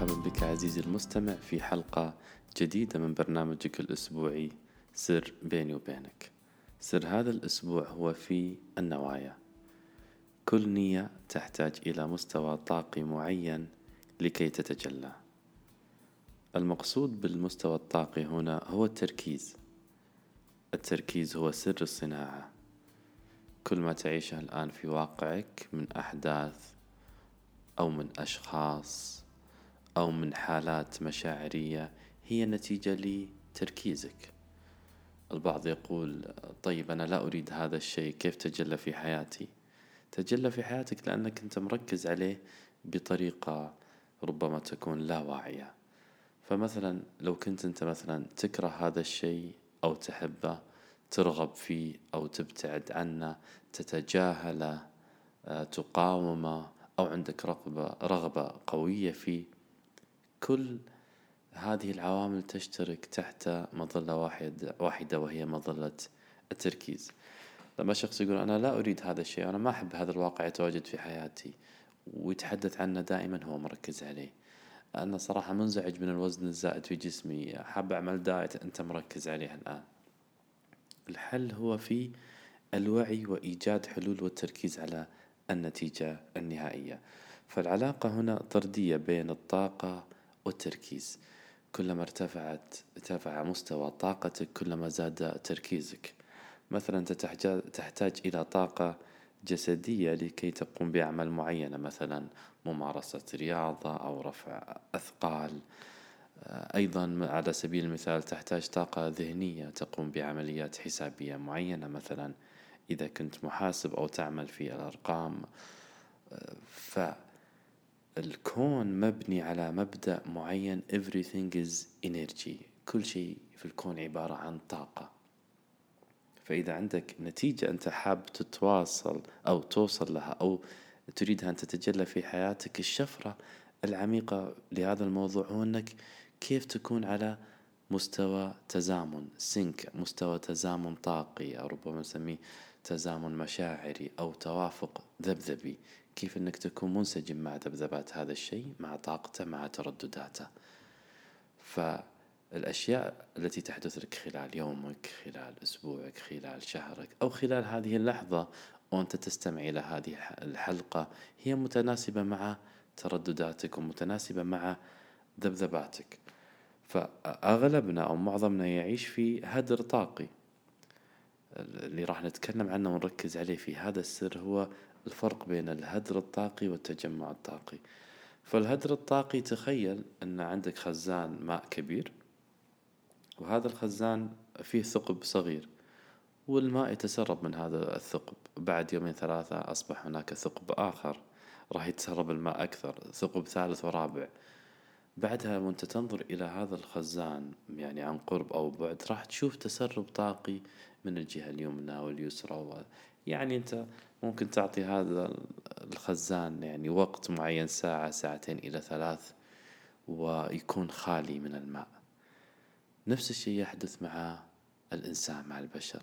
مرحبا بك عزيزي المستمع في حلقة جديدة من برنامجك الأسبوعي سر بيني وبينك. سر هذا الأسبوع هو في النوايا. كل نية تحتاج إلى مستوى طاقي معين لكي تتجلى. المقصود بالمستوى الطاقي هنا هو التركيز. التركيز هو سر الصناعة. كل ما تعيشه الآن في واقعك من أحداث أو من أشخاص أو من حالات مشاعرية هي نتيجة لتركيزك. البعض يقول طيب أنا لا أريد هذا الشيء كيف تجلى في حياتي؟ تجلى في حياتك لأنك أنت مركز عليه بطريقة ربما تكون لا واعية. فمثلا لو كنت أنت مثلا تكره هذا الشيء أو تحبه ترغب فيه أو تبتعد عنه تتجاهله آه، تقاومه أو عندك رغبة رغبة قوية فيه كل هذه العوامل تشترك تحت مظلة واحد واحدة وهي مظلة التركيز. لما شخص يقول أنا لا أريد هذا الشيء أنا ما أحب هذا الواقع يتواجد في حياتي ويتحدث عنه دائما هو مركز عليه. أنا صراحة منزعج من الوزن الزائد في جسمي حاب أعمل دايت أنت مركز عليه الآن. الحل هو في الوعي وإيجاد حلول والتركيز على النتيجة النهائية. فالعلاقة هنا طردية بين الطاقة والتركيز. كلما ارتفعت ارتفع مستوى طاقتك كلما زاد تركيزك. مثلا أنت تحتاج إلى طاقة جسدية لكي تقوم بأعمال معينة مثلا ممارسة رياضة أو رفع أثقال. أيضا على سبيل المثال تحتاج طاقة ذهنية تقوم بعمليات حسابية معينة مثلا إذا كنت محاسب أو تعمل في الأرقام. فالكون مبني على مبدأ معين. Everything is energy. كل شيء في الكون عبارة عن طاقة. فإذا عندك نتيجة أنت حاب تتواصل أو توصل لها أو تريدها أن تتجلى في حياتك الشفرة العميقة لهذا الموضوع هو أنك كيف تكون على مستوى تزامن. سينك مستوى تزامن طاقي أو ربما نسميه تزامن مشاعري أو توافق ذبذبي. كيف أنك تكون منسجم مع ذبذبات هذا الشيء مع طاقته مع تردداته. فالأشياء التي تحدث لك خلال يومك خلال أسبوعك خلال شهرك أو خلال هذه اللحظة وأنت تستمع إلى هذه الحلقة هي متناسبة مع تردداتك ومتناسبة مع ذبذباتك. فأغلبنا أو معظمنا يعيش في هدر طاقي. اللي راح نتكلم عنه ونركز عليه في هذا السر هو الفرق بين الهدر الطاقي والتجمع الطاقي. فالهدر الطاقي تخيل أن عندك خزان ماء كبير وهذا الخزان فيه ثقب صغير والماء يتسرب من هذا الثقب. بعد يومين ثلاثة أصبح هناك ثقب آخر راح يتسرب الماء أكثر ثقب ثالث ورابع. بعدها وأنت تنظر إلى هذا الخزان يعني عن قرب أو بعد راح تشوف تسرب طاقي من الجهة اليمنى واليسرى يعني أنت ممكن تعطي هذا الخزان يعني وقت معين ساعة ساعتين إلى ثلاث ويكون خالي من الماء. نفس الشيء يحدث مع الإنسان مع البشر.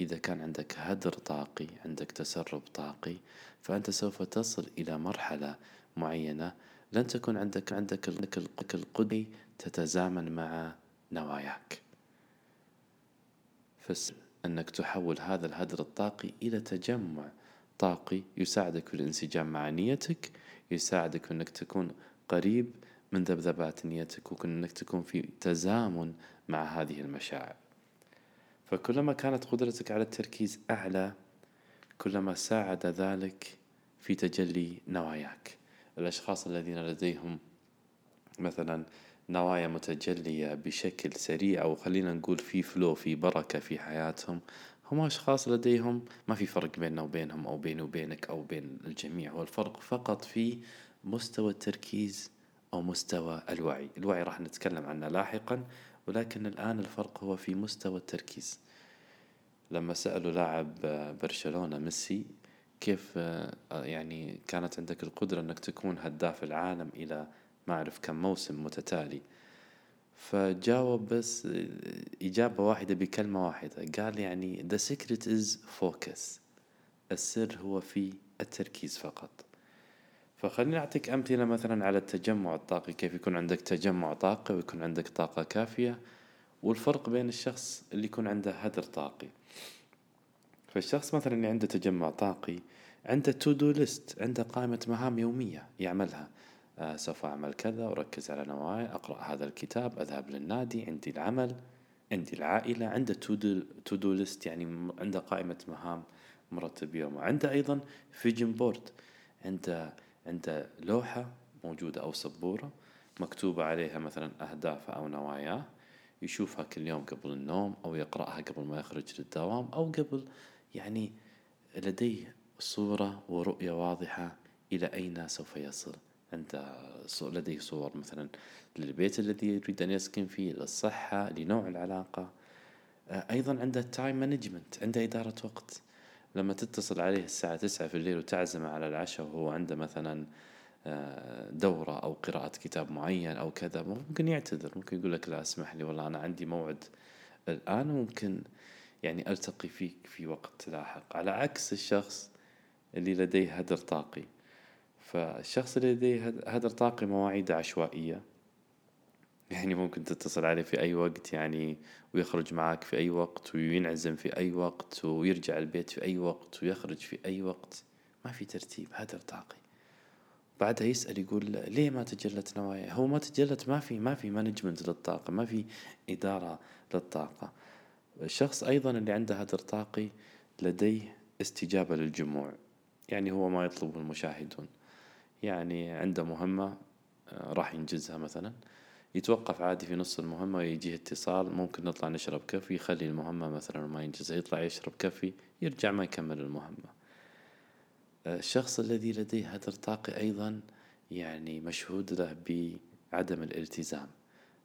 إذا كان عندك هدر طاقي عندك تسرب طاقي فأنت سوف تصل إلى مرحلة معينة لن تكون عندك عندك القدرة تتزامن مع نواياك. فس أنك تحول هذا الهدر الطاقي إلى تجمع طاقي يساعدك في الانسجام مع نيتك يساعدك أنك تكون قريب من ذبذبات نيتك وأنك تكون في تزامن مع هذه المشاعر. فكلما كانت قدرتك على التركيز أعلى كلما ساعد ذلك في تجلي نواياك. الأشخاص الذين لديهم مثلا نوايا متجلية بشكل سريع أو خلينا نقول في فلو في بركة في حياتهم هم أشخاص لديهم ما في فرق بيننا وبينهم أو بيني وبينك أو بين الجميع هو الفرق فقط في مستوى التركيز أو مستوى الوعي. الوعي راح نتكلم عنه لاحقا ولكن الآن الفرق هو في مستوى التركيز. لما سألوا لاعب برشلونة ميسي كيف يعني كانت عندك القدرة أنك تكون هداف العالم إلى ما أعرف كم موسم متتالي فجاوب بس إجابة واحدة بكلمة واحدة. قال يعني the secret is focus. السر هو في التركيز فقط. فخليني أعطيك أمثلة مثلا على التجمع الطاقي. كيف يكون عندك تجمع طاقي ويكون عندك طاقة كافية والفرق بين الشخص اللي يكون عنده هدر طاقي. فالشخص مثلا اللي عنده تجمع طاقي عنده to do list عنده قائمة مهام يومية يعملها. سوف أعمل كذا أركز على نوايا أقرأ هذا الكتاب أذهب للنادي عندي العمل عندي العائلة عنده to-do list يعني عنده قائمة مهام مرتب يومه عنده أيضا vision board عنده عنده لوحة موجودة أو سبورة مكتوبة عليها مثلا أهدافه أو نواياه يشوفها كل يوم قبل النوم أو يقرأها قبل ما يخرج للدوام أو قبل يعني لديه صورة ورؤية واضحة إلى أين سوف يصل. عنده لديه صور مثلا للبيت الذي يريد أن يسكن فيه للصحة لنوع العلاقة. أيضا عنده time management عنده إدارة وقت. لما تتصل عليه الساعة تسعة في الليل وتعزمه على العشاء وهو عنده مثلا آه، دورة أو قراءة كتاب معين أو كذا ممكن يعتذر. ممكن يقول لك لا اسمح لي والله أنا عندي موعد الآن. ممكن يعني ألتقي فيك في وقت لاحق. على عكس الشخص اللي لديه هدر طاقي. فالشخص اللي لديه هدر طاقي مواعيد عشوائية. يعني ممكن تتصل عليه في أي وقت يعني ويخرج معك في أي وقت وينعزم في أي وقت ويرجع البيت في أي وقت ويخرج في أي وقت. ما في ترتيب هدر طاقي بعدها يسأل يقول ليه ما تجلت نوايا؟ هو ما تجلت ما في ما في مانجمنت للطاقة ما في إدارة للطاقة. الشخص أيضا اللي عنده هدر طاقي لديه استجابة للجموع. يعني هو ما يطلبه المشاهدون. يعني عنده مهمة آه، راح ينجزها مثلا. يتوقف عادي في نص المهمة ويجيه اتصال ممكن نطلع نشرب كافي يخلي المهمة مثلا ما ينجزها. يطلع يشرب كافي يرجع ما يكمل المهمة. الشخص الذي لديه هدر طاقي أيضا يعني مشهود له بعدم الالتزام.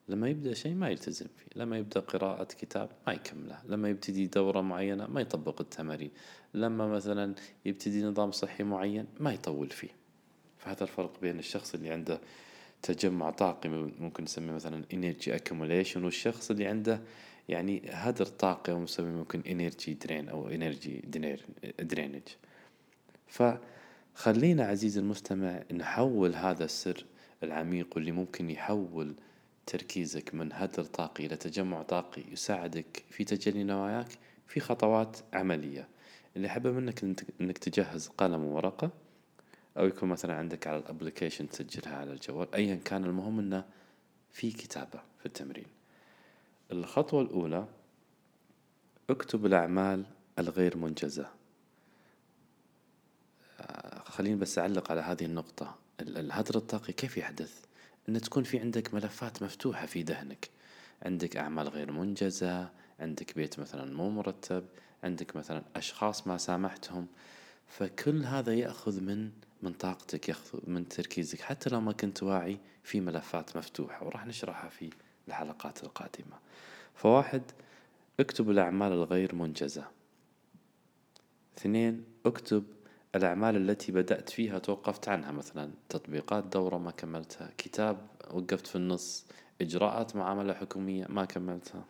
لما يبدأ شيء ما يلتزم فيه. لما يبدأ قراءة كتاب ما يكمله لما يبتدي دورة معينة ما يطبق التمارين. لما مثلا يبتدي نظام صحي معين ما يطول فيه. فهذا الفرق بين الشخص اللي عنده تجمع طاقي ممكن نسميه مثلا energy accumulation والشخص اللي عنده يعني هدر طاقي أو نسميه ممكن energy drain أو energy drainage. فخلينا عزيزي المستمع نحول هذا السر العميق واللي ممكن يحول تركيزك من هدر طاقي إلى تجمع طاقي يساعدك في تجلي نواياك في خطوات عملية. اللي حابة منك إنك تجهز قلم وورقة. أو يكون مثلا عندك على الأبلكيشن تسجلها على الجوال ايا كان المهم إنه في كتابة في التمرين. الخطوة الأولى اكتب الأعمال الغير منجزة. خليني بس أعلق على هذه النقطة. الهدر الطاقي كيف يحدث؟ أن تكون في عندك ملفات مفتوحة في ذهنك. عندك أعمال غير منجزة عندك بيت مثلا مو مرتب عندك مثلا أشخاص ما سامحتهم. فكل هذا يأخذ من من طاقتك يأخذ من تركيزك حتى لو ما كنت واعي في ملفات مفتوحة وراح نشرحها في الحلقات القادمة. فواحد اكتب الأعمال الغير منجزة. اثنين اكتب الأعمال التي بدأت فيها توقفت عنها مثلا تطبيقات دورة ما كملتها كتاب وقفت في النص إجراءات معاملة حكومية ما كملتها.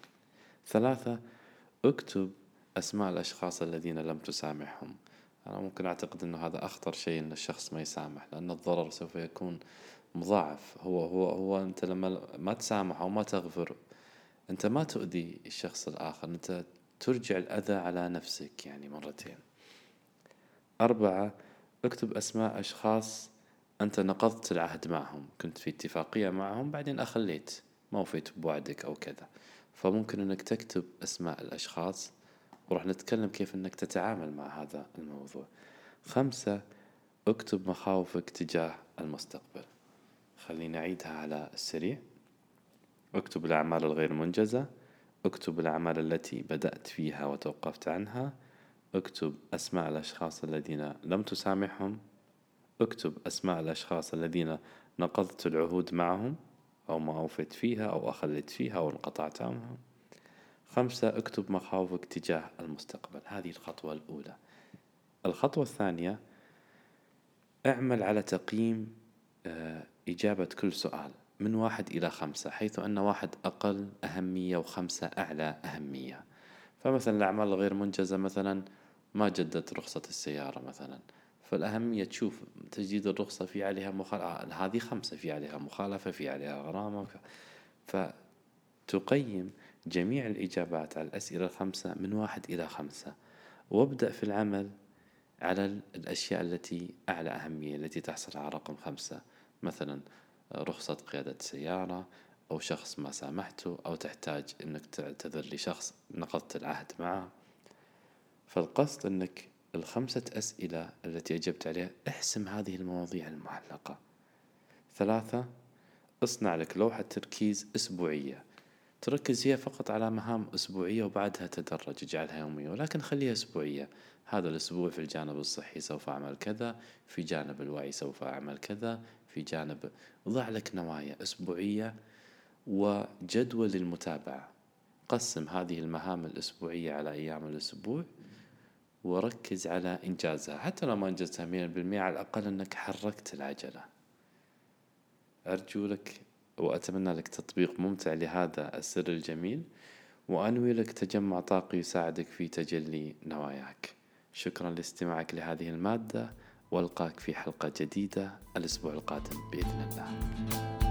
ثلاثة اكتب أسماء الأشخاص الذين لم تسامحهم. أنا ممكن أعتقد أنه هذا أخطر شيء أن الشخص ما يسامح لأن الضرر سوف يكون مضاعف. هو هو هو أنت لما ما تسامح أو ما تغفر أنت ما تؤذي الشخص الآخر أنت ترجع الأذى على نفسك يعني مرتين. أربعة اكتب أسماء أشخاص أنت نقضت العهد معهم كنت في اتفاقية معهم بعدين أخليت ما وفيت بوعدك أو كذا. فممكن أنك تكتب أسماء الأشخاص وراح نتكلم كيف أنك تتعامل مع هذا الموضوع. خمسة اكتب مخاوفك تجاه المستقبل. خليني أعيدها على السريع. اكتب الأعمال الغير منجزة. اكتب الأعمال التي بدأت فيها وتوقفت عنها. اكتب أسماء الأشخاص الذين لم تسامحهم. اكتب أسماء الأشخاص الذين نقضت العهود معهم أو ما أوفيت فيها أو أخلت فيها أو انقطعت عنهم. خمسة اكتب مخاوفك تجاه المستقبل. هذه الخطوة الأولى. الخطوة الثانية اعمل على تقييم آه، إجابة كل سؤال من واحد إلى خمسة حيث أن واحد أقل أهمية وخمسة أعلى أهمية. فمثلا الأعمال الغير منجزة مثلا ما جددت رخصة السيارة مثلا. فالأهمية تشوف تجديد الرخصة في عليها مخالفة هذه خمسة في عليها مخالفة في عليها غرامة فتقيم جميع الإجابات على الأسئلة الخمسة من واحد إلى خمسة. وابدأ في العمل على الأشياء التي أعلى أهمية التي تحصل على رقم خمسة. مثلا رخصة قيادة سيارة أو شخص ما سامحته أو تحتاج أنك تعتذر لشخص نقضت العهد معه. فالقصد أنك الخمسة أسئلة التي أجبت عليها احسم هذه المواضيع المعلقة. ثلاثة اصنع لك لوحة تركيز أسبوعية. تركز هي فقط على مهام أسبوعية وبعدها تدرج اجعلها يومية ولكن خليها أسبوعية. هذا الأسبوع في الجانب الصحي سوف أعمل كذا في جانب الوعي سوف أعمل كذا في جانب ضع لك نوايا أسبوعية وجدول المتابعة. قسم هذه المهام الأسبوعية على أيام الأسبوع وركز على إنجازها. حتى لو ما أنجزتها مئة بالمئة على الأقل أنك حركت العجلة. أرجو لك وأتمنى لك تطبيق ممتع لهذا السر الجميل وأنوي لك تجمع طاقي يساعدك في تجلي نواياك. شكرا لاستماعك لهذه المادة وألقاك في حلقة جديدة الأسبوع القادم بإذن الله.